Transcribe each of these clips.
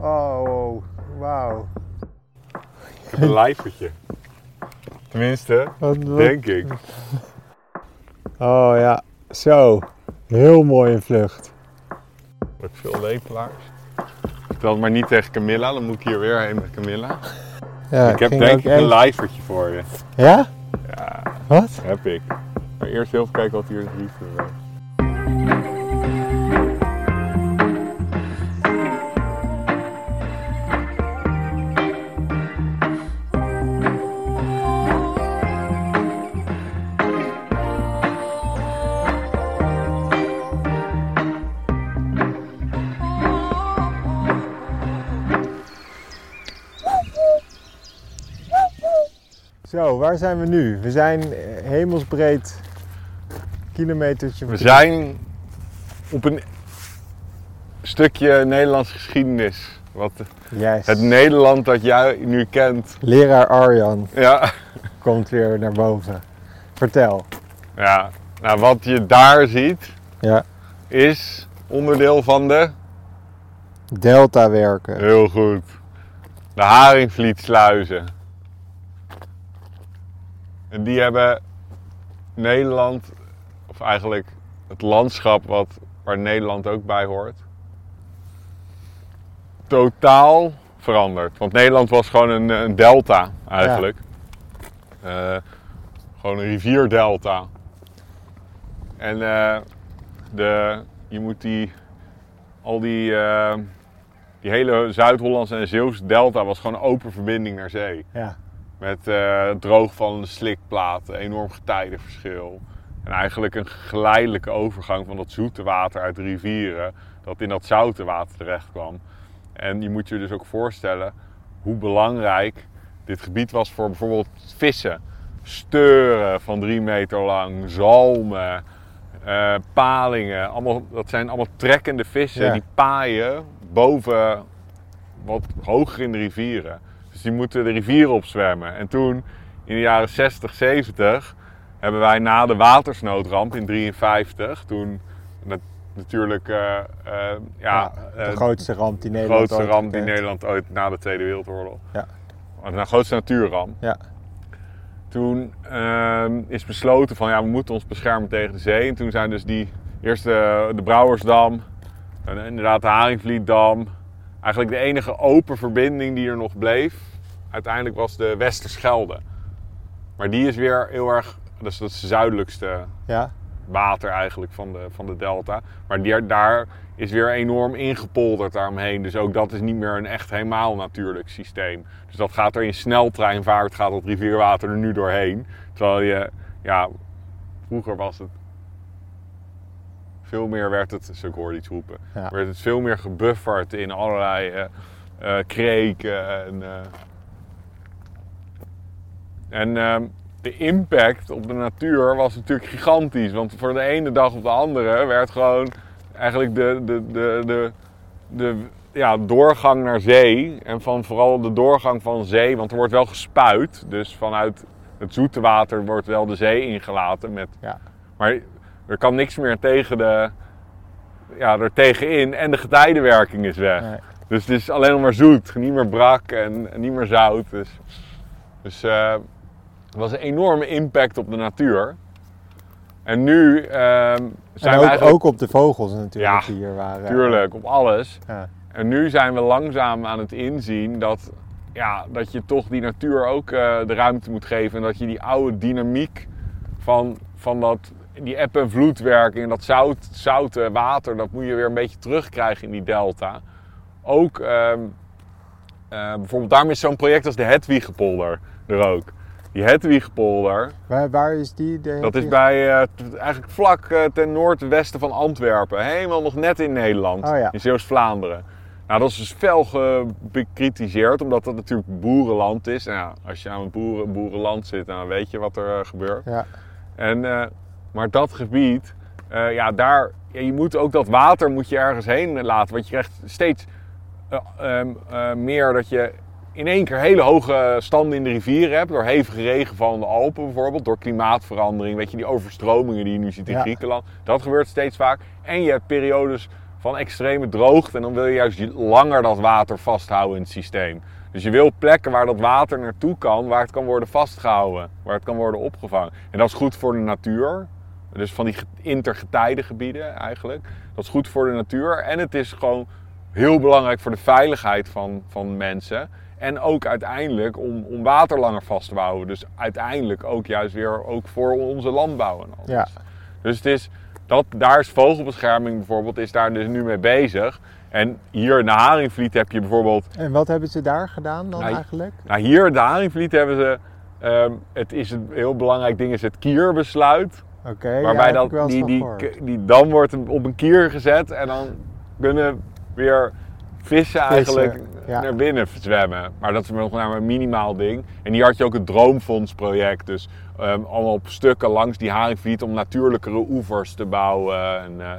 Oh, wauw. Ik heb een lijfertje. Tenminste, Wat, wat- denk ik. Oh ja, zo. Heel mooi in vlucht. Met veel lepelaars. Vertel het maar niet tegen Camilla, dan moet ik hier weer heen met Camilla. Ja, ik heb denk ik een lijfertje voor je. Ja? Ja, Wat? heb ik. Maar eerst heel even kijken wat hier is liefde Zo, waar zijn we nu? We zijn eh, hemelsbreed kilometertje. We zijn op een stukje Nederlandse geschiedenis. Wat Yes. het Nederland dat jij nu kent. Leraar Arjan Ja, komt weer naar boven. Vertel. ja. Nou, wat je daar ziet Ja. is onderdeel van de. Delta werken. Heel goed. De Haringvlietsluizen. En die hebben Nederland, of eigenlijk het landschap wat, waar Nederland ook bij hoort, totaal veranderd. Want Nederland was gewoon een, een delta eigenlijk. Eh, gewoon een rivierdelta. En eh, de, je moet die, al die, eh, die hele Zuid-Hollandse en Zeeuwse delta was gewoon open verbinding naar zee. Ja. Met eh droogvallende slikplaten, enorm getijdenverschil. En eigenlijk een geleidelijke overgang van dat zoete water uit de rivieren, dat in dat zoute water terecht kwam. En je moet je dus ook voorstellen hoe belangrijk dit gebied was voor bijvoorbeeld vissen. Steuren van drie meter lang, zalmen, eh, palingen. Allemaal, dat zijn allemaal trekkende vissen Ja. die paaien boven wat hoger in de rivieren. Dus die moeten de rivieren opzwemmen. En toen, in de jaren 60, 70, hebben wij na de watersnoodramp in 53, toen nat- natuurlijk eh, eh, ja, de eh, grootste ramp die de Nederland grootste ooit ramp die. Nederland ooit na de Tweede Wereldoorlog. Ja. De grootste natuurramp. Ja. Toen ehm, is besloten van ja, we moeten ons beschermen tegen de zee. En toen zijn dus die eerst de, de Brouwersdam, en inderdaad de Haringvlietdam. Eigenlijk de enige open verbinding die er nog bleef, uiteindelijk was de Westerschelde. Maar die is weer heel erg, dat is, dat is de zuidelijkste Ja. water eigenlijk van de, van de delta. Maar die, daar is weer enorm ingepolderd daaromheen. Dus ook dat is niet meer een echt helemaal natuurlijk systeem. Dus dat gaat er in sneltreinvaart, gaat dat rivierwater er nu doorheen. Terwijl je, ja, vroeger was het veel meer werd het, dus ik hoorde iets roepen, Ja. werd het veel meer gebufferd in allerlei eh, kreken en... eh, en ehm, de impact op de natuur was natuurlijk gigantisch. Want voor de ene dag op de andere werd gewoon eigenlijk de, de, de, de, de ja, doorgang naar zee. En van vooral de doorgang van zee, want er wordt wel gespuit. Dus vanuit het zoete water wordt wel de zee ingelaten. Met, Ja. Maar er kan niks meer tegen de, ja, er tegenin. En de getijdenwerking is weg. Nee. Dus het is alleen nog maar zoet. Niet meer brak en, en niet meer zout. Dus, dus eh, het was een enorme impact op de natuur. En nu ehm, zijn En we eigenlijk... ook op de vogels natuurlijk Ja, die hier waren. Tuurlijk, op alles. Ja. En nu zijn we langzaam aan het inzien dat, ja, dat je toch die natuur ook eh, de ruimte moet geven. En dat je die oude dynamiek van, van dat, die eb- en vloedwerking en dat zout, zoute water, dat moet je weer een beetje terugkrijgen in die delta. Ook ehm, eh, bijvoorbeeld, daarom is zo'n project als de Hedwigepolder er ook. Die Hedwigepolder, Waar, waar is die? De, dat is bij, eh, eigenlijk vlak eh, ten noordwesten van Antwerpen. Helemaal nog net in Nederland. Oh ja. In Zeeuws-Vlaanderen. Nou, dat is dus fel bekritiseerd, omdat dat natuurlijk boerenland is. Nou ja, als je aan een boeren, boerenland zit, dan weet je wat er eh, gebeurt. Ja. En, maar dat gebied, ja, daar, ja, je moet ook dat water moet je ergens heen laten. Want je krijgt steeds eh, ehm, eh, meer dat je in één keer hele hoge standen in de rivieren hebt. Door hevige regenval in de Alpen bijvoorbeeld. Door klimaatverandering. Weet je, die overstromingen die je nu ziet in Ja. Griekenland. Dat gebeurt steeds vaak. En je hebt periodes van extreme droogte. En dan wil je juist langer dat water vasthouden in het systeem. Dus je wil plekken waar dat water naartoe kan, waar het kan worden vastgehouden, waar het kan worden opgevangen. En dat is goed voor de natuur. Dus van die ge- intergetijdengebieden eigenlijk. Dat is goed voor de natuur. En het is gewoon heel belangrijk voor de veiligheid van, van mensen. En ook uiteindelijk om, om water langer vast te houden. Dus uiteindelijk ook juist weer ook voor onze landbouw en alles. Ja. Dus het is, dat, daar is vogelbescherming bijvoorbeeld is daar dus nu mee bezig. En hier in de Haringvliet heb je bijvoorbeeld En wat hebben ze daar gedaan dan Nou, eigenlijk? nou, hier in de Haringvliet hebben ze. ehm, het is een heel belangrijk ding, is het kierbesluit. Oké, ja, waarbij heb dat, die, die, dan wordt op een kier gezet en dan kunnen weer vissen eigenlijk ja. naar binnen zwemmen. Maar dat is nog maar een minimaal ding. En hier had je ook het Droomfonds-project. Dus ehm, allemaal op stukken langs die Haringvliet om natuurlijkere oevers te bouwen. En, eh,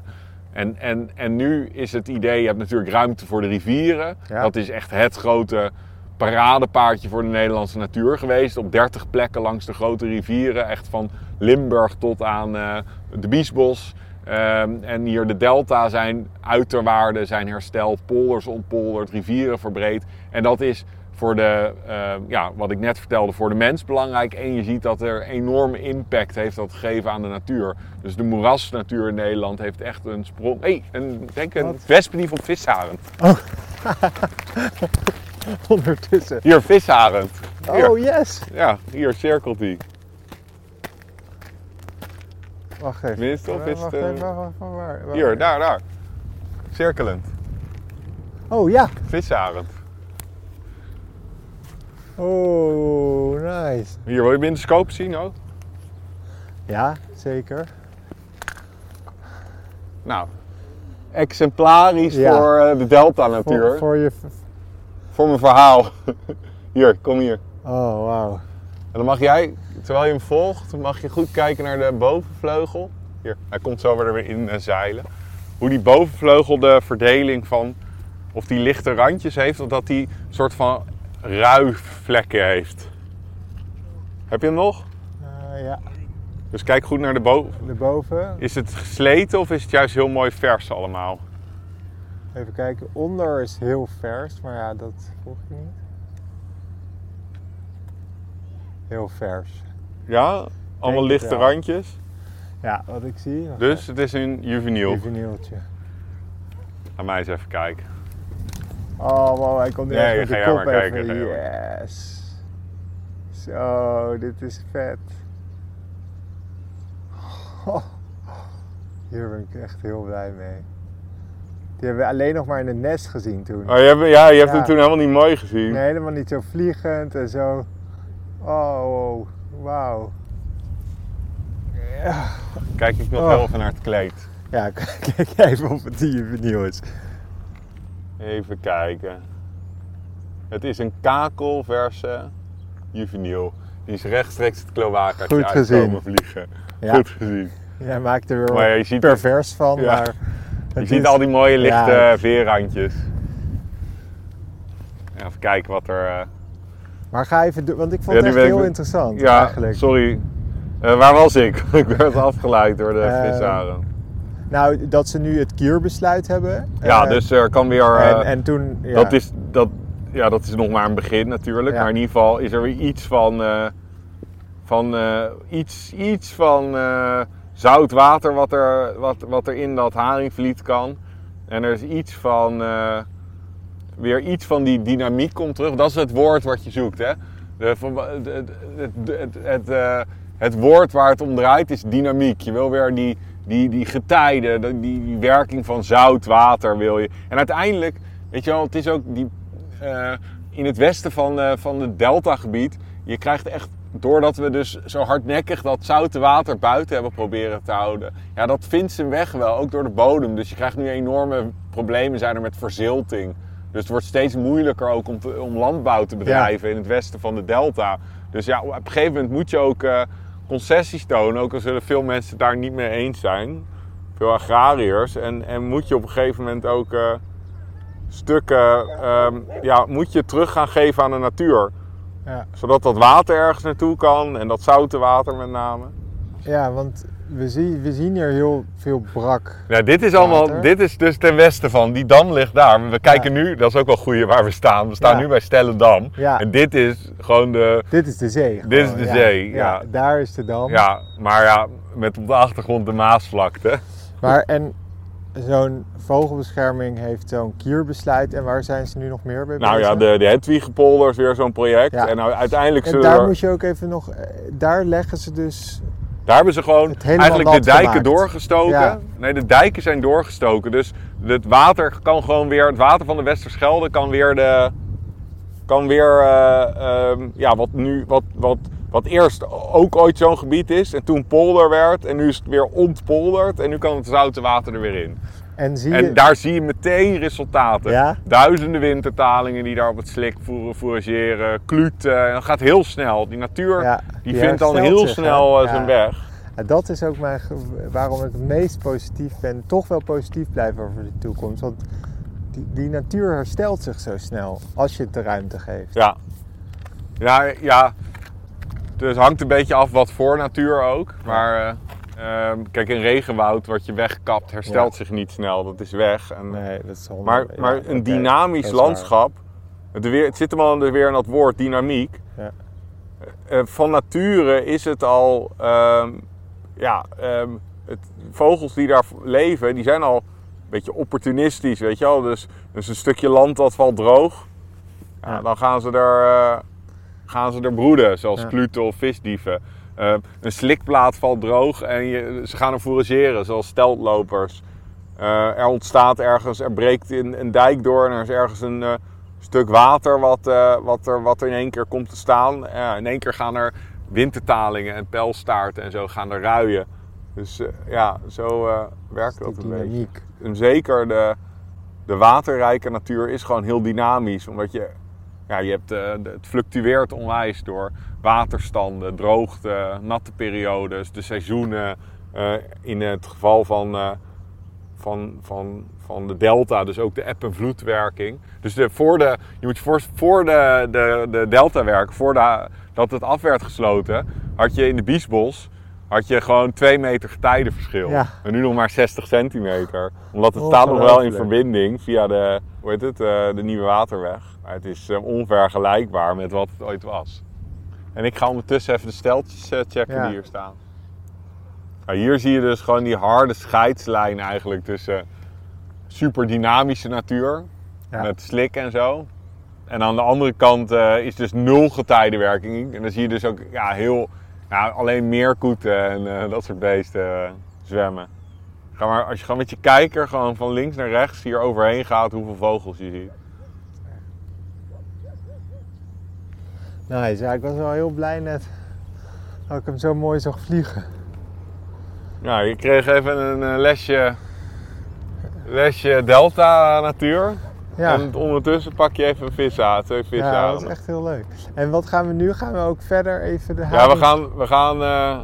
en, en, en nu is het idee, je hebt natuurlijk ruimte voor de rivieren. Ja. Dat is echt het grote paradepaardje voor de Nederlandse natuur geweest. Op 30 plekken langs de grote rivieren. Echt van Limburg tot aan eh, de Biesbos. Ehm, en hier de delta zijn uiterwaarden zijn hersteld, polders ontpolderd, rivieren verbreed. En dat is voor de, ehm, ja, wat ik net vertelde, voor de mens belangrijk. En je ziet dat er enorme impact heeft dat gegeven aan de natuur. Dus de moerasnatuur in Nederland heeft echt een sprong. Hé, hey, een, denk een Wat? wespendief op visarend. Ondertussen. Hier, visarend. Hier. Oh, yes! Ja, hier cirkelt hij. Wacht even. Of Eh, is het, eh, even, wacht, wacht, waar, waar- Hier, daar, daar. Cirkelend. Oh, ja. Visarend. Oh, nice. Hier, wil je binnen de scope zien ook? Ja, zeker. Nou, exemplarisch Ja. voor eh, de Delta natuur. Voor, Voor, voor je... mijn verhaal. hier, kom hier. Oh, wauw. En dan mag jij, terwijl je hem volgt, mag je goed kijken naar de bovenvleugel. Hier, hij komt zo weer in eh, zeilen. Hoe die bovenvleugel de verdeling van, of die lichte randjes heeft, of dat die een soort van ruivlekken heeft. Heb je hem nog? Eh, ja, Dus kijk goed naar de boven. erboven. Is het gesleten of is het juist heel mooi vers allemaal? Even kijken. Onder is heel vers, maar ja, dat volg je niet. Heel vers. Ja, allemaal lichte wel. randjes. Ja, wat ik zie. Dus het is een juveniel. Juvenieltje. Laat mij eens even kijken. Oh, wow, hij komt Nee, echt met ga de kop maar even. kijken, Yes. Zo, dit is vet. Oh, hier ben ik echt heel blij mee. Die hebben we alleen nog maar in het nest gezien toen. Oh, je hebt, ja, je hebt Ja. hem toen helemaal niet mooi gezien. Nee, helemaal niet zo vliegend en zo. Oh, wow. Wauw. Ja, Kijk ik nog Oh. heel even naar het kleed. ja kijk even of het die juvenil is. Even kijken. Het is een kakelverse juveniel. Die is rechtstreeks het kloakertje Goed gezien. uitkomen vliegen. Ja. Goed gezien. Jij maakt er weer Maar wat je ziet- pervers van, Ja. maar... Je het ziet is- al die mooie lichte Ja. veerrandjes. Even kijken wat er... Maar ga even want ik vond Ja, het echt ik- heel interessant Ja, eigenlijk. sorry. Eh, waar was ik? ik werd afgeleid door de visaren. Nou, dat ze nu het kierbesluit hebben. Ja, eh, dus er kan weer... en, en toen... Ja, Dat, is, dat, ja, dat is nog maar een begin natuurlijk. Maar in ieder geval is er weer iets van, van, iets, iets van zout water wat er, wat, wat er in dat haringvliet kan. En er is iets van, weer iets van die dynamiek komt terug. Dat is het woord wat je zoekt. Hè? De, het, het, eh, het woord waar het om draait is dynamiek. Je wil weer die, die, die getijden, die, die werking van zout, water wil je. En uiteindelijk, weet je wel, het is ook die, eh, in het westen van, eh, van het deltagebied. Je krijgt echt, doordat we dus zo hardnekkig dat zoute water buiten hebben proberen te houden. Ja, dat vindt zijn weg wel, ook door de bodem. Dus je krijgt nu enorme problemen zijn er met verzilting. Dus het wordt steeds moeilijker ook om, te- om landbouw te bedrijven in het westen van de delta. Dus ja, op een gegeven moment moet je ook eh, concessies tonen. Ook al zullen veel mensen daar niet mee eens zijn. Veel agrariërs. En, en moet je op een gegeven moment ook eh, stukken... ehm, ja, moet je terug gaan geven aan de natuur. ja. Zodat dat water ergens naartoe kan. En dat zoute water met name. ja, want we, zien, we zien hier heel veel brak. Ja, dit is allemaal, Water. dit is dus ten westen van. Die dam ligt daar. We kijken nu, dat is ook wel goed waar we staan. We staan Ja. nu bij Stellendam. Ja. En dit is gewoon de, Dit is de zee. Dit is de zee, ja. Daar is de dam. ja, maar ja, met op de achtergrond de Maasvlakte. Maar en zo'n vogelbescherming heeft zo'n kierbesluit. En waar zijn ze nu nog meer bij Nou ja, de, de is weer zo'n project. Ja. En nou, uiteindelijk En daar er- moet je ook even nog... eh, Daar leggen ze dus... Daar hebben ze gewoon eigenlijk de dijken gemaakt. doorgestoken. Ja. Nee, de dijken zijn doorgestoken. Dus het water kan gewoon weer, het water van de Westerschelde kan weer de, kan weer, eh, ehm, ja, wat nu, wat, wat, wat eerst ook ooit zo'n gebied is en toen polder werd en nu is het weer ontpolderd en nu kan het zoute water er weer in. En zie je... En daar zie je meteen resultaten. Ja? Duizenden wintertalingen die daar op het slik voeren, fourageren, kluten. En dat gaat heel snel. Die natuur Ja, die, die vindt dan heel zich, snel eh, zijn weg. Ja, dat is ook mijn, waarom ik het meest positief ben. Toch wel positief blijven over de toekomst. Want die, die natuur herstelt zich zo snel. Als je het de ruimte geeft. Ja. Ja, ja. Dus hangt een beetje af wat voor natuur ook. Maar eh, ehm, kijk, een regenwoud wat je wegkapt herstelt zich niet snel. Dat is weg. En, Nee, dat is honderd- maar ja, maar oké, een dynamisch landschap. Het, weer, het zit hem al weer in dat woord dynamiek. Ja. Eh, van nature is het al. ehm, ja, ehm, het, vogels die daar leven, die zijn al een beetje opportunistisch, weet je wel. Dus, dus een stukje land dat valt droog. Dan gaan ze er, eh, gaan ze er broeden, zoals kluten of visdieven. Eh, een slikplaat valt droog en je, ze gaan er fourageren, zoals steltlopers. Eh, er ontstaat ergens, er breekt in, een dijk door en er is ergens een eh, stuk water wat, wat, er, wat er in één keer komt te staan. In één keer gaan er wintertalingen en pijlstaarten en zo gaan er ruien. Dus ja, zo werkt dat een beetje. En zeker de, de waterrijke natuur is gewoon heel dynamisch. Omdat je, ja, je hebt, het fluctueert onwijs door waterstanden, droogte, natte periodes, de seizoenen. Eh, in het geval van, eh, van, van, van de delta, dus ook de eb- en vloedwerking. Dus de, voor de, je moet je voor, voor de, de, de delta werken, voordat het af werd gesloten, had je in de Biesbos had je gewoon 2 meter getijdenverschil. Ja. En nu nog maar 60 centimeter. Omdat het staat nog wel in verbinding via de, hoe heet het, eh, de Nieuwe Waterweg. Maar het is onvergelijkbaar met wat het ooit was. En ik ga ondertussen even de steltjes eh, checken Ja. die hier staan. Nou, hier zie je dus gewoon die harde scheidslijn eigenlijk tussen super dynamische natuur Ja. met slik en zo. En aan de andere kant eh, is dus nul getijdenwerking. En dan zie je dus ook ja, heel, ja, alleen meerkoeten en eh, dat soort beesten zwemmen. Ga maar, als je gewoon met je kijker gewoon van links naar rechts hier overheen gaat, hoeveel vogels je ziet. Nice. Ja, ik was wel heel blij net dat ik hem zo mooi zag vliegen. Ja, je kreeg even een eh, lesje, lesje delta natuur. Ja, En ondertussen pak je even een vis aan, twee ja dat was echt heel leuk. En wat gaan we nu? Gaan we ook verder even de Ja, haven- we gaan. We, gaan eh,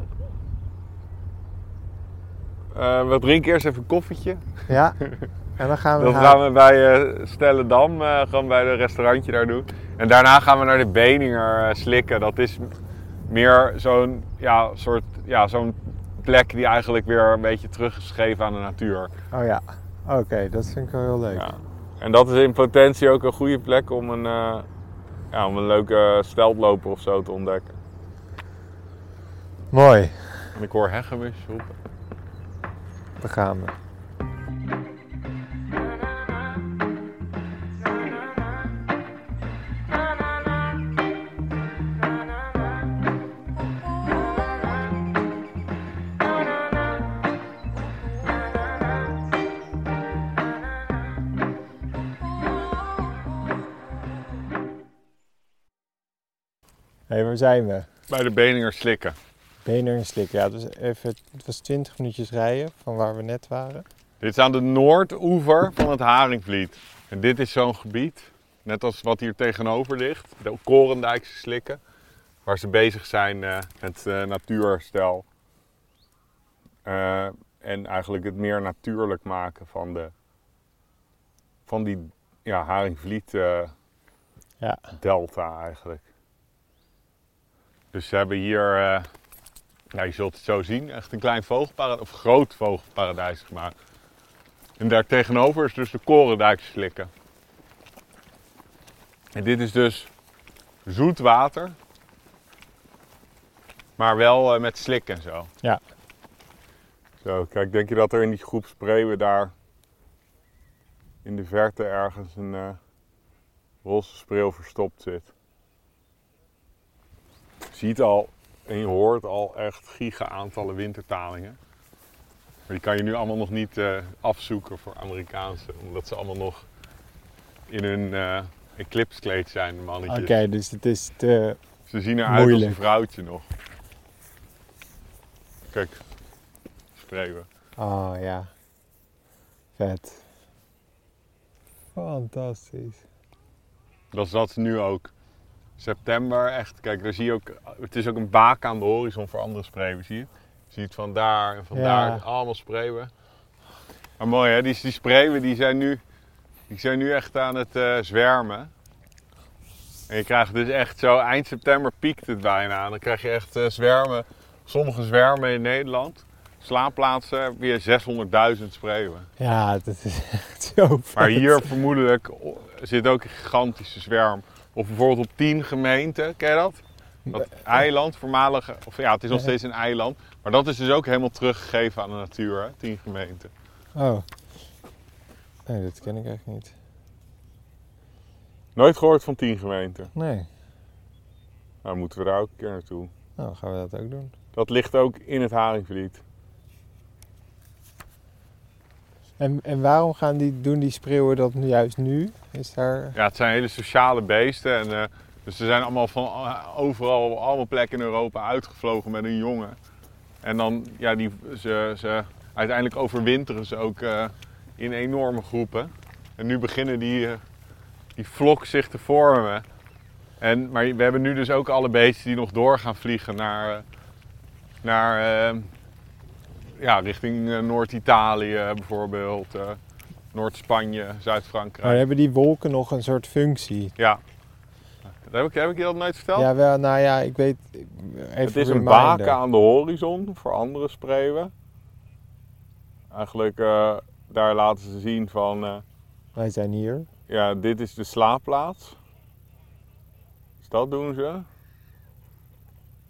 eh, we drinken eerst even een koffietje. Ja. En dan gaan we haar- gaan we bij eh Stellendam, eh, gewoon bij het restaurantje daar doen. En daarna gaan we naar de Beninger eh, slikken. Dat is meer zo'n ja, soort ja, zo'n plek die eigenlijk weer een beetje teruggeschreven aan de natuur. Oh ja. Oké, dat vind ik wel heel leuk. Ja. En dat is in potentie ook een goede plek om een, ja, om een leuke steltloper of zo te ontdekken. Mooi. En ik hoor hegemus roepen. Daar gaan we. Hé, waar zijn we? Bij de Beninger slikken. Bener en Slik. Ja, dus even, het was 20 minuutjes rijden van waar we net waren. Dit is aan de noordoever van het Haringvliet. En dit is zo'n gebied, net als wat hier tegenover ligt, de Korendijkse slikken, waar ze bezig zijn eh, met eh, natuurherstel. Eh, en eigenlijk het meer natuurlijk maken van, de, van die ja, Haringvliet Ja. delta eigenlijk. Dus ze hebben hier, Ja, je zult het zo zien. Echt een klein vogelparadijs, of groot vogelparadijs gemaakt. En daar tegenover is dus de Korendijk slikken. En dit is dus zoet water. Maar wel eh, met slik en zo. Ja. Zo, kijk, denk je dat er in die groep spreeuwen daar in de verte ergens een eh, roze spreeuw verstopt zit? Je ziet al en je hoort al echt giga aantallen wintertalingen. Maar die kan je nu allemaal nog niet eh, afzoeken voor Amerikaanse, omdat ze allemaal nog in hun eh eclipse-kleed zijn, de Oké, mannetjes. dus het is te... Ze zien eruit als een vrouwtje nog. Kijk, spreeuwen. Oh ja. Vet. Fantastisch. Dat is dat nu ook. September, echt. Kijk, daar zie je ook. Het is ook een baak aan de horizon voor andere spreeuwen, zie je? Je ziet van daar en van Ja. daar allemaal spreeuwen. Maar mooi hè, die, die spreeuwen die zijn, nu, die zijn nu echt aan het eh, zwermen. En je krijgt dus echt zo, eind september piekt het bijna. Dan krijg je echt eh, zwermen, sommige zwermen in Nederland. Slaapplaatsen je 600.000 spreeuwen. Ja, dat is echt zo. Maar hier vermoedelijk zit ook een gigantische zwerm. Of bijvoorbeeld op 10 gemeenten, ken je dat? Dat eiland, voormalige, of ja, het is nog steeds een eiland. Maar dat is dus ook helemaal teruggegeven aan de natuur, hè? 10 gemeenten. Oh. Nee, dat ken ik echt niet. Nooit gehoord van 10 gemeenten. Nee. Nou, moeten we daar ook een keer naartoe. Nou, gaan we dat ook doen. Dat ligt ook in het Haringvliet. En, en waarom gaan die, doen die spreeuwen dat juist nu? Is daar... Ja, het zijn hele sociale beesten. En, eh, dus ze zijn allemaal van eh, overal, op allemaal plekken in Europa uitgevlogen met een jongen. En dan, ja, die, ze, ze, uiteindelijk overwinteren ze ook eh, in enorme groepen. En nu beginnen die, die vlok zich te vormen. En, maar we hebben nu dus ook alle beesten die nog door gaan vliegen naar, naar ja, richting eh, Noord-Italië bijvoorbeeld. eh, Noord-Spanje, Zuid-Frankrijk. Maar hebben die wolken nog een soort functie? Ja. Dat heb, ik, heb ik je dat nooit verteld? Ja, wel, nou ja, ik weet... Even het is een reminder. baken aan de horizon voor andere spreeuwen. Eigenlijk, eh, daar laten ze zien van, eh, Wij zijn hier. ja, dit is de slaapplaats. Dus dat doen ze.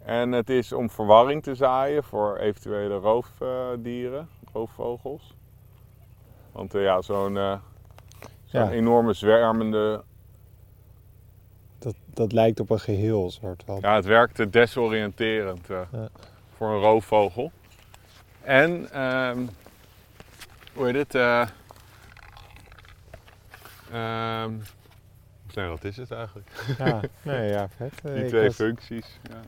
En het is om verwarring te zaaien voor eventuele roofdieren, roofvogels. Want eh, ja, zo'n eh, zo'n Ja. enorme zwermende Dat, dat lijkt op een geheel, soort van. Ja, het werkte desoriënterend eh, Ja. voor een roofvogel. En, ehm, hoe heet het? eh ehm, nee, wat is het eigenlijk? Ja, nee, ja, vet. Die twee was- functies. Ja.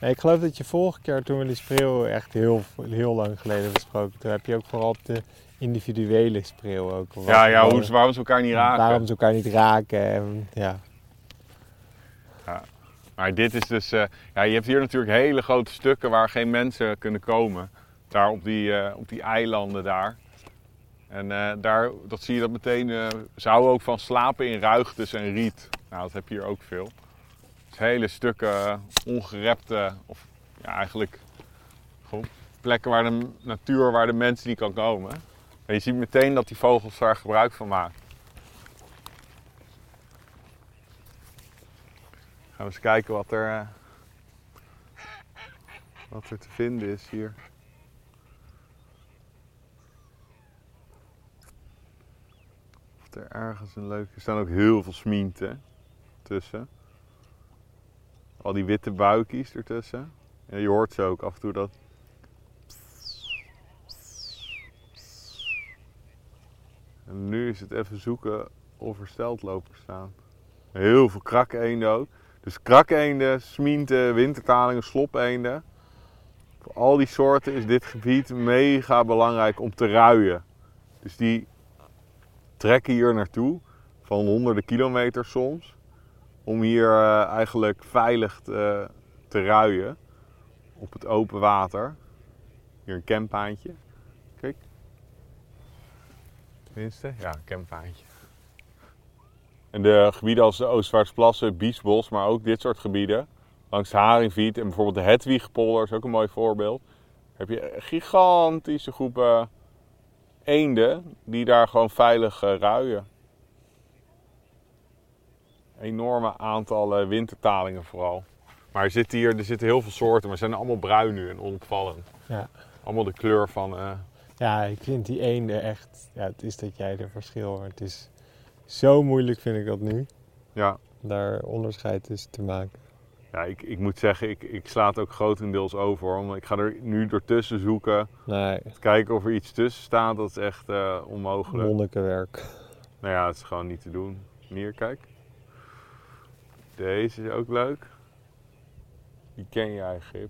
Ik geloof dat je vorige keer toen we die spreeuw echt heel, heel lang geleden besproken, toen heb je ook vooral op de individuele spreeuw ook. Ja, ja, hoe, waarom ze elkaar niet raken. Waarom ze elkaar niet raken. En, ja. Maar dit is dus, eh, ja, je hebt hier natuurlijk hele grote stukken waar geen mensen kunnen komen. Daar op die, eh, op die eilanden daar. En eh, daar, dat zie je dat meteen, ze houden ook van slapen in ruigtes en riet. Nou, dat heb je hier ook veel. Hele stukken ongerepte, of ja, eigenlijk gewoon plekken waar de natuur, waar de mens niet kan komen. En je ziet meteen dat die vogels daar gebruik van maken. Gaan we eens kijken wat er, eh, wat er te vinden is hier. Of er ergens een leuke... Er staan ook heel veel smienten tussen. Al die witte buikjes ertussen. En je hoort ze ook af en toe dat... En nu is het even zoeken of er staan. Heel veel krakeenden ook. Dus krakeenden, smienten, wintertalingen, slopeenden. Voor al die soorten is dit gebied mega belangrijk om te ruien. Dus die trekken hier naartoe, van honderden kilometers soms, om hier eh, eigenlijk veilig te, te ruien op het open water. Hier een campaantje. Kijk. Tenminste, ja, een campaantje. En de gebieden als de Oostvaartsplassen, Biesbos, maar ook dit soort gebieden, langs de Haringvliet en bijvoorbeeld de Hedwigpolder is ook een mooi voorbeeld. Heb je gigantische groepen eenden die daar gewoon veilig eh, ruien. Enorme aantallen wintertalingen vooral. Maar er zitten hier er zitten heel veel soorten, maar ze zijn allemaal bruin nu en onopvallend. Ja. Allemaal de kleur van. eh, Ja, ik vind die eenden echt... Ja, het is dat jij er verschil... Het is zo moeilijk, vind ik dat nu. ja, Daar onderscheid tussen te maken. ja ik, ik moet zeggen, ik, ik sla het ook grotendeels over. hoor, Want ik ga er nu doortussen zoeken. Nee, Kijken of er iets tussen staat, dat is echt eh, onmogelijk. monnikenwerk. Nou ja, het is gewoon niet te doen. Hier, kijk. Deze is ook leuk. Die ken jij, Gip.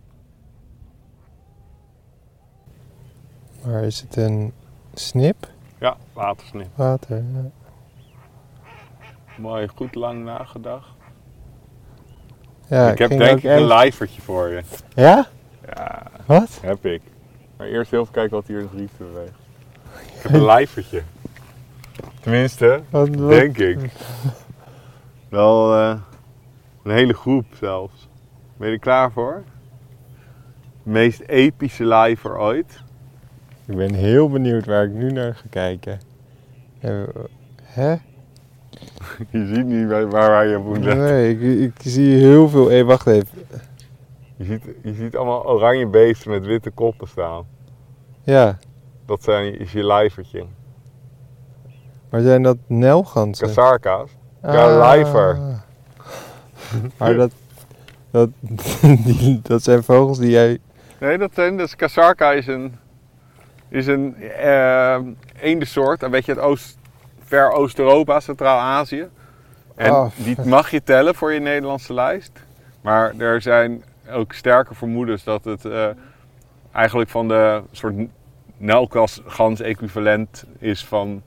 Maar is het een snip? Ja, watersnip. Water, ja. Mooi, goed lang nagedacht. Ja, ik heb denk ik een lijfertje voor je. Ja? Ja, Wat? heb ik. Maar eerst heel even kijken wat hier in het riet beweegt. Ik heb een lijfertje. Tenminste, Wat, wat- denk ik. Wel eh, een hele groep zelfs. Ben je er klaar voor? De meest epische lijfer ooit. Ik ben heel benieuwd waar ik nu naar ga kijken. Eh, Hè? Je ziet niet waar, waar wij op letten. Nee, ik, ik zie heel veel... Hé, wacht even. Je ziet, je ziet allemaal oranje beesten met witte koppen staan. Ja, Dat zijn, is je lijfertje. maar zijn dat nelganzen? Kasarka's. Ja, lijfer. Maar dat... Dat, die, dat zijn vogels die jij... Nee, dat zijn, dus Kasarka is een, is een eh eendensoort, een beetje uit Oost, ver Oost-Europa, Centraal-Azië. En Oh. die mag je tellen voor je Nederlandse lijst. Maar er zijn ook sterke vermoedens dat het eh, eigenlijk van de soort nelkasgans equivalent is van,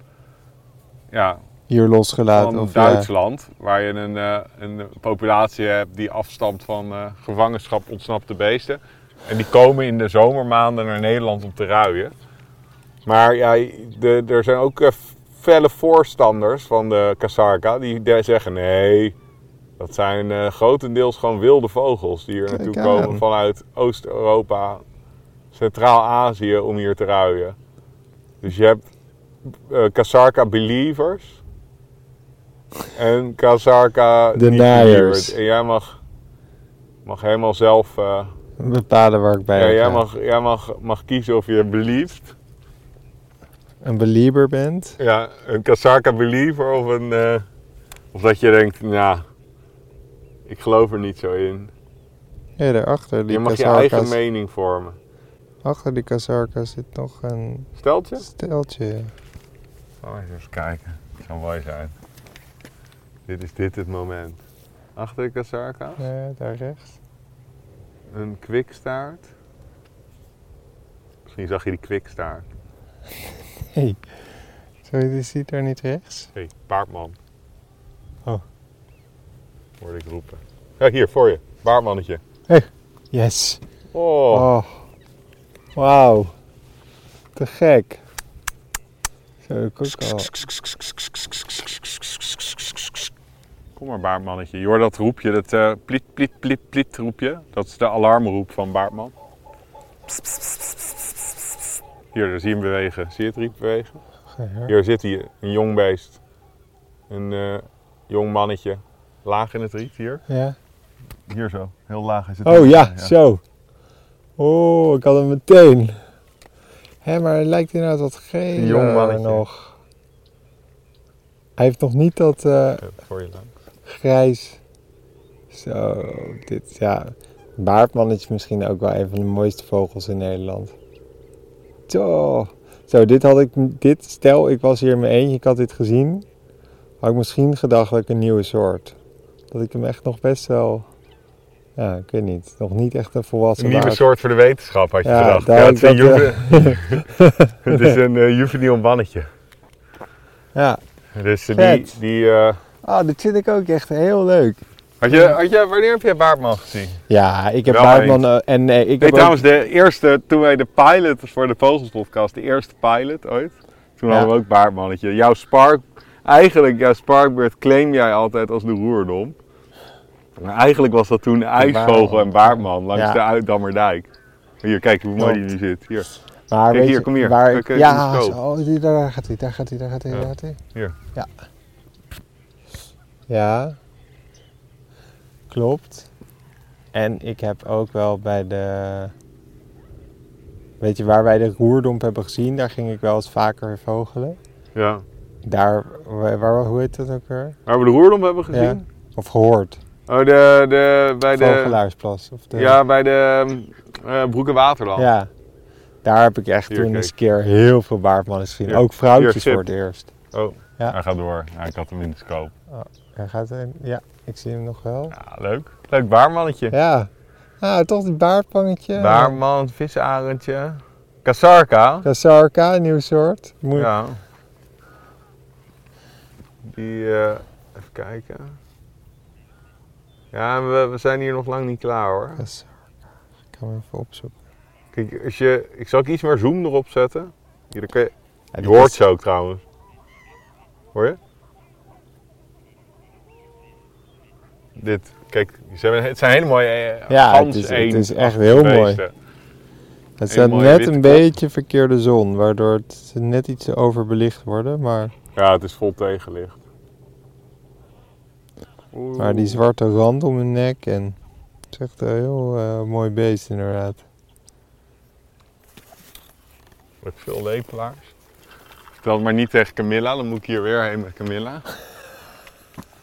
ja, hier losgelaten. van of ja. Duitsland. Waar je een, eh, een populatie hebt die afstamt van eh, gevangenschap ontsnapte beesten. En die komen in de zomermaanden naar Nederland om te ruien. Maar ja, de, er zijn ook eh, felle voorstanders van de Kasarka die zeggen nee, dat zijn eh, grotendeels gewoon wilde vogels die hier Kijk naartoe aan. komen vanuit Oost-Europa, Centraal-Azië om hier te ruien. Dus je hebt eh Kasarka believers en Deniers. niet-believers. En jij mag, mag helemaal zelf... eh, Bepalen waar ik bij ja, ga. jij mag, jij mag, mag kiezen of je belieft. Een belieber bent. Ja, een Kasarka believer of een... eh, of dat je denkt, nou, ik geloof er niet zo in. Ja, daarachter die Je mag je eigen mening vormen. Achter die kasarka zit nog een Steltje? steltje. ja. Oh, eens kijken. Het zou mooi zijn. Dit is dit het moment. Achter de Kasarka, Ja, daar rechts. een kwikstaart. Misschien zag je die kwikstaart. Hé, zo die ziet daar niet rechts? Hé, hey, paardman. Oh. Hoorde ik roepen. Ja, hier, voor je. Paardmannetje. Yes. Oh. Oh. Wauw. Te gek. Zo, ik ook al. Kom maar, baardmannetje. Je hoort dat roepje, dat eh pliet, pliet, pliet, pliet roepje. Dat is de alarmroep van baardman. Hier, daar zie je hem bewegen. Zie je het riep bewegen? Ja. Hier zit hij, een jong beest. Een eh, jong mannetje. Laag in het riet, hier. ja. Hier zo, heel laag is het. Oh ja, zo. Oh, ik had hem meteen. Hé, maar hij lijkt inderdaad wat geel Een jong mannetje. nog. Hij heeft nog niet dat eh, Voor je lang. Grijs. Zo, dit, ja. Baardman is misschien ook wel een van de mooiste vogels in Nederland. Zo, zo dit had ik, dit, stel ik was hier in mijn eentje, ik had dit gezien. Had ik misschien gedacht dat ik een nieuwe soort. Dat ik hem echt nog best wel, ja, ik weet niet, nog niet echt een volwassen Een nieuwe baard- soort voor de wetenschap had je Ja, gedacht. Ja, het, is een juve- het is een juveniel mannetje. Ja, Dus eh, die, die eh, ah, dit vind ik ook echt heel leuk. had je, had je, wanneer heb jij Baardman gezien? Ja, ik heb Wel Baardman eh, en nee, ik Nee, heb ook- trouwens, de eerste, toen wij de pilot voor de Vogelspodcast, de eerste pilot ooit, toen Ja. hadden we ook Baardmannetje. Jouw Spark, eigenlijk jouw Sparkbird claim jij altijd als de roerdom. Maar eigenlijk was dat toen ijsvogel en baardman langs Ja. de Uitdammerdijk. Hier, kijk hoe mooi die nu zit. Hier. Maar Kijk hier, je, kom hier. Waar eh, ja, zo, daar gaat hij, daar gaat hij, daar gaat hij, daar gaat hij. Hier. Ja. Ja. Klopt. En ik heb ook wel bij de... Weet je, waar wij de roerdomp hebben gezien, daar ging ik wel eens vaker vogelen. Ja. Daar, waar, waar- hoe heet dat ook weer? Waar we de roerdom hebben gezien? Of gehoord. Oh, de, de, bij de... Vogelaarsplas. Of de, Ja, bij de uh, Broek en Waterland. Ja. Daar heb ik echt Hier, toen eens een keer heel veel baardmannen gezien. Hier. Ook vrouwtjes Hier, voor het eerst. Oh, Ja. hij gaat door. Ja, ik had hem in de scope. Hij gaat ja, ik zie hem nog wel. Ja, leuk. Leuk baarmannetje. Ja. Nou, toch die baardpannetje. Baarman, visarendje. Kasarka. Kasarka, een nieuw soort. Moet, Ja. Die, eh, even kijken. Ja, we, we zijn hier nog lang niet klaar hoor. Kasarka. Ik ga hem even opzoeken. Kijk, als je, ik zal ook iets meer zoom erop zetten. Hier, dan kun je, je hoort ze ook trouwens. Hoor je? Dit, kijk, ze hebben, het zijn hele mooie eh, Ja, het is- het is echt heel mooi. Het staat net een beetje verkeerde zon, waardoor het net iets overbelicht worden. Maar, Ja, het is vol tegenlicht. Oeh. maar die zwarte rand om hun nek en het is echt een heel eh, mooi beest inderdaad. Met veel lepelaars. Vertel het maar niet tegen Camilla, dan moet ik hier weer heen met Camilla.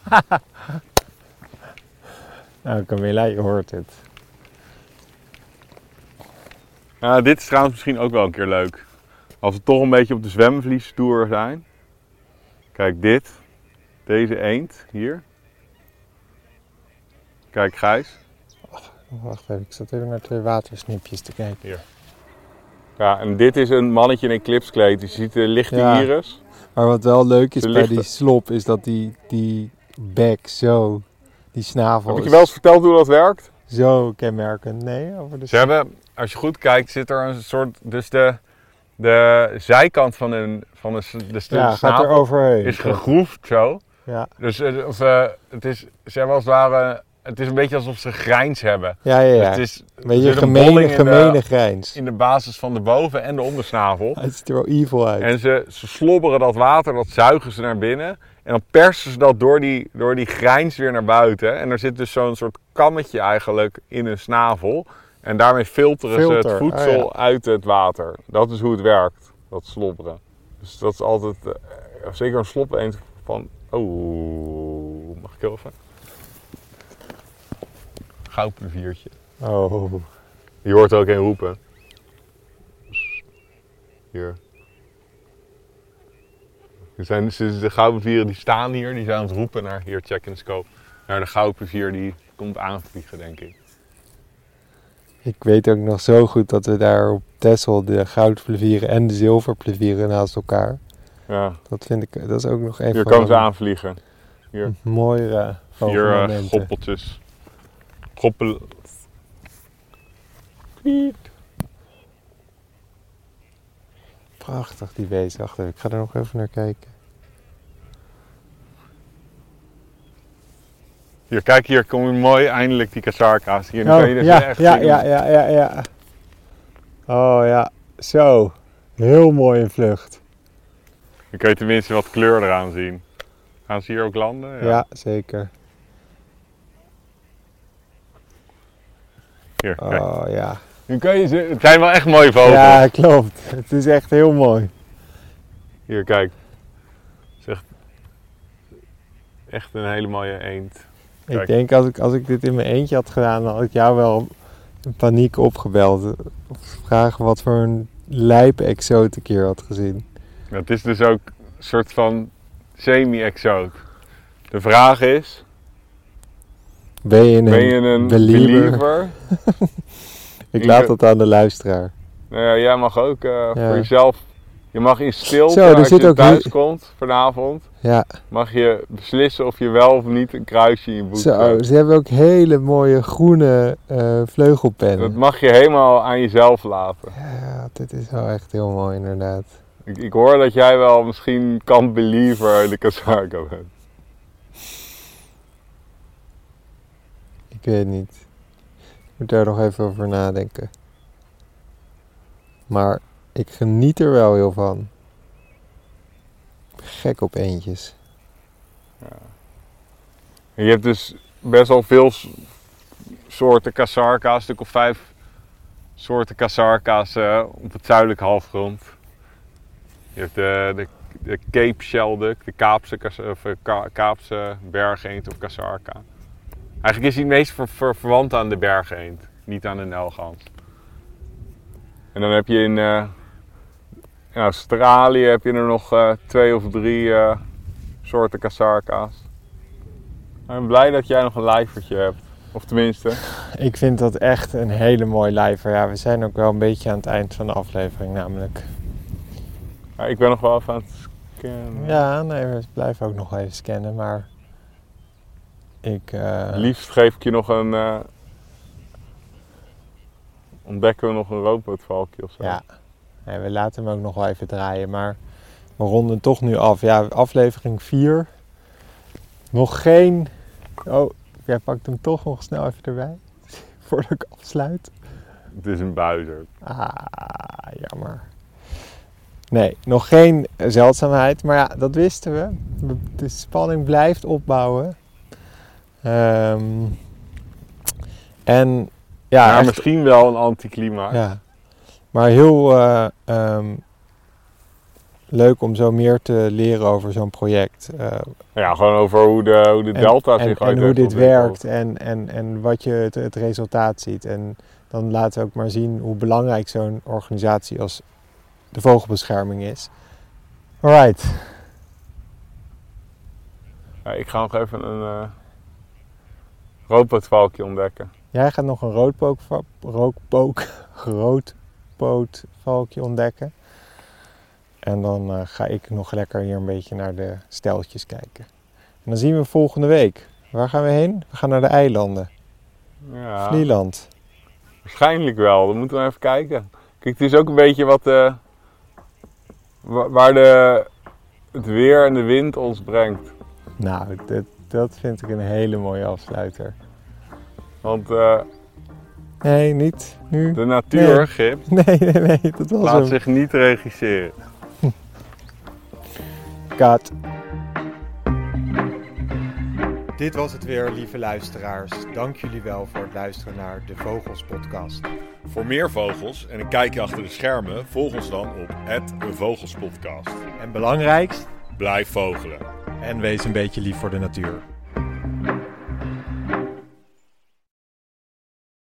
Nou Camilla, je hoort het. Ja, dit is trouwens misschien ook wel een keer leuk. Als we toch een beetje op de zwemvliestoer zijn. Kijk, dit. Deze eend hier. Kijk, Gijs. Wacht even, ik zat even naar twee watersnipjes te kijken. Ja, en dit is een mannetje in eclipskleed. Je ziet de lichte Ja. iris. Maar wat wel leuk is De bij lichte- die slop, is dat die, die bek zo, die snavel Heb ik je wel eens verteld hoe dat werkt? zo kenmerkend. Nee, over de Ze hebben, als je goed kijkt, zit er een soort... Dus de, de zijkant van, een, van de, de Ja, gaat snavel er overheen. is gegroefd zo. Ja, Dus eh, of, eh, het is, ze hebben als het ware... Het is een beetje alsof ze grijns hebben. ja, ja. Dus ja. het is Een beetje een de- gemene grijns. in de basis van de boven- en de ondersnavel. Het ziet er wel evil uit. En ze, ze slobberen dat water, dat zuigen ze naar binnen. En dan persen ze dat door die, door die grijns weer naar buiten. En er zit dus zo'n soort kammetje eigenlijk in hun snavel. En daarmee filteren ze het oh voedsel ja. uit het water. Dat is hoe het werkt, dat slobberen. Dus dat is altijd, eh, zeker een slop eend van... Oh, mag ik heel even? Goudpleviertje. Oh, Je hoort er ook een roepen. Hier. Er zijn, ze- de goudplevieren die staan hier, die zijn aan het roepen naar hier, check in scope. Naar de goudplevier die komt aanvliegen, denk ik. ik weet ook nog zo goed dat we daar op Texel de goudplevieren en de zilverplevieren naast elkaar. Ja, Dat vind ik, dat is ook nog een hier komen ze de aanvliegen. Hier. mooiere Vier eh, goppeltjes. Goppel... Kwiet. Prachtig die beest. Wacht even, ik ga er nog even naar kijken. Hier, kijk hier, komen mooi eindelijk die kasarka's. Hier, Oh, kan je dus ja, echt ja, zien. ja, ja, ja, ja. Oh ja, zo. Heel mooi in vlucht. Dan kun je tenminste wat kleur eraan zien. Gaan ze hier ook landen? Ja, zeker. Hier, kijk. Oh ja. Nu kan je ze, het zijn wel echt mooie vogels. Ja, klopt. Het is echt heel mooi. Hier, kijk. Het is echt, echt een hele mooie eend. Ik denk als ik, als ik dit in mijn eentje had gedaan, dan had ik jou wel in paniek opgebeld. Of vragen wat voor een lijpe exoot ik hier had gezien. Het is dus ook een soort van semi-exoot. De vraag is, Ben je een, ben je een believer? believer? Ik laat dat aan de luisteraar. Nou ja, jij mag ook eh, Ja. voor jezelf, je mag in stilte, Zo, als zit je ook thuis komt vanavond, Ja, mag je beslissen of je wel of niet een kruisje in je boek zo. hebt. Ze hebben ook hele mooie groene Dat vleugelpennen. mag je helemaal aan jezelf laten. Ja, dit is wel echt heel mooi inderdaad. Ik, ik hoor dat jij wel misschien kan believer de Kasarka bent. Ik weet niet. Moet daar nog even over nadenken. Maar ik geniet er wel heel van. Gek op eentjes. En je hebt dus best wel veel soorten casarca's, een stuk of vijf soorten casarca's eh, op het zuidelijke halfrond. Je hebt de, de, de Cape Shelduk, de Kaapse, of, eh, Ka- Kaapse bergeend of casarca. Eigenlijk is hij het meest ver, ver- verwant aan de bergeend, niet aan de nelgans. En dan heb je in, eh, in Australië heb je er nog eh, twee of drie eh, soorten casarca's. Ik ben blij dat jij nog een lijvertje hebt. Of tenminste, Ik vind dat echt een hele mooie lijver. Ja, we zijn ook wel een beetje aan het eind van de aflevering namelijk. ja, ik ben nog wel even aan het scannen. Ja, nee, we blijven ook nog even scannen, maar... Ik... eh, Liefst geef ik je nog een. eh, ontdekken we nog een roodbootvalkje of zo. Ja, nee, we laten hem ook nog wel even draaien, maar we ronden toch nu af. Ja, aflevering 4. Nog geen... Oh, jij pakt hem toch nog snel even erbij. Voordat ik afsluit. Het is een buizer. Ah, jammer. Nee, nog geen zeldzaamheid, maar ja, dat wisten we. De spanning blijft opbouwen. Ehm, en ja, Ja, echt- misschien wel een anticlimax. ja. Maar heel eh, ehm, leuk om zo meer te leren over zo'n project. Eh, Ja, gewoon over hoe de, hoe de en, delta en, zich en uit hoe dit werkt en, en, en wat je het, het resultaat ziet. En dan laten we ook maar zien hoe belangrijk zo'n organisatie als de vogelbescherming is. Alright. Ja, ik ga nog even een eh roodbootvalkje ontdekken. Jij gaat nog een roodpook, roodpootvalkje ontdekken. En dan eh, ga ik nog lekker hier een beetje naar de steltjes kijken. En dan zien we volgende week. Waar gaan we heen? We gaan naar de eilanden. Ja, Vlieland. waarschijnlijk wel. Dan moeten we even kijken. Kijk, het is ook een beetje wat eh, wa- waar de, het weer en de wind ons brengt. Nou, dat, dat vind ik een hele mooie afsluiter. Want eh, Nee, niet nu. de natuur, Gip, Nee, nee, nee, dat was laat hem. zich niet regisseren. Kat. Dit was het weer, lieve luisteraars. Dank jullie wel voor het luisteren naar de Vogels Podcast. Voor meer vogels en een kijkje achter de schermen, volg ons dan op Vogelspodcast. En belangrijkst, Blijf vogelen. En wees een beetje lief voor de natuur.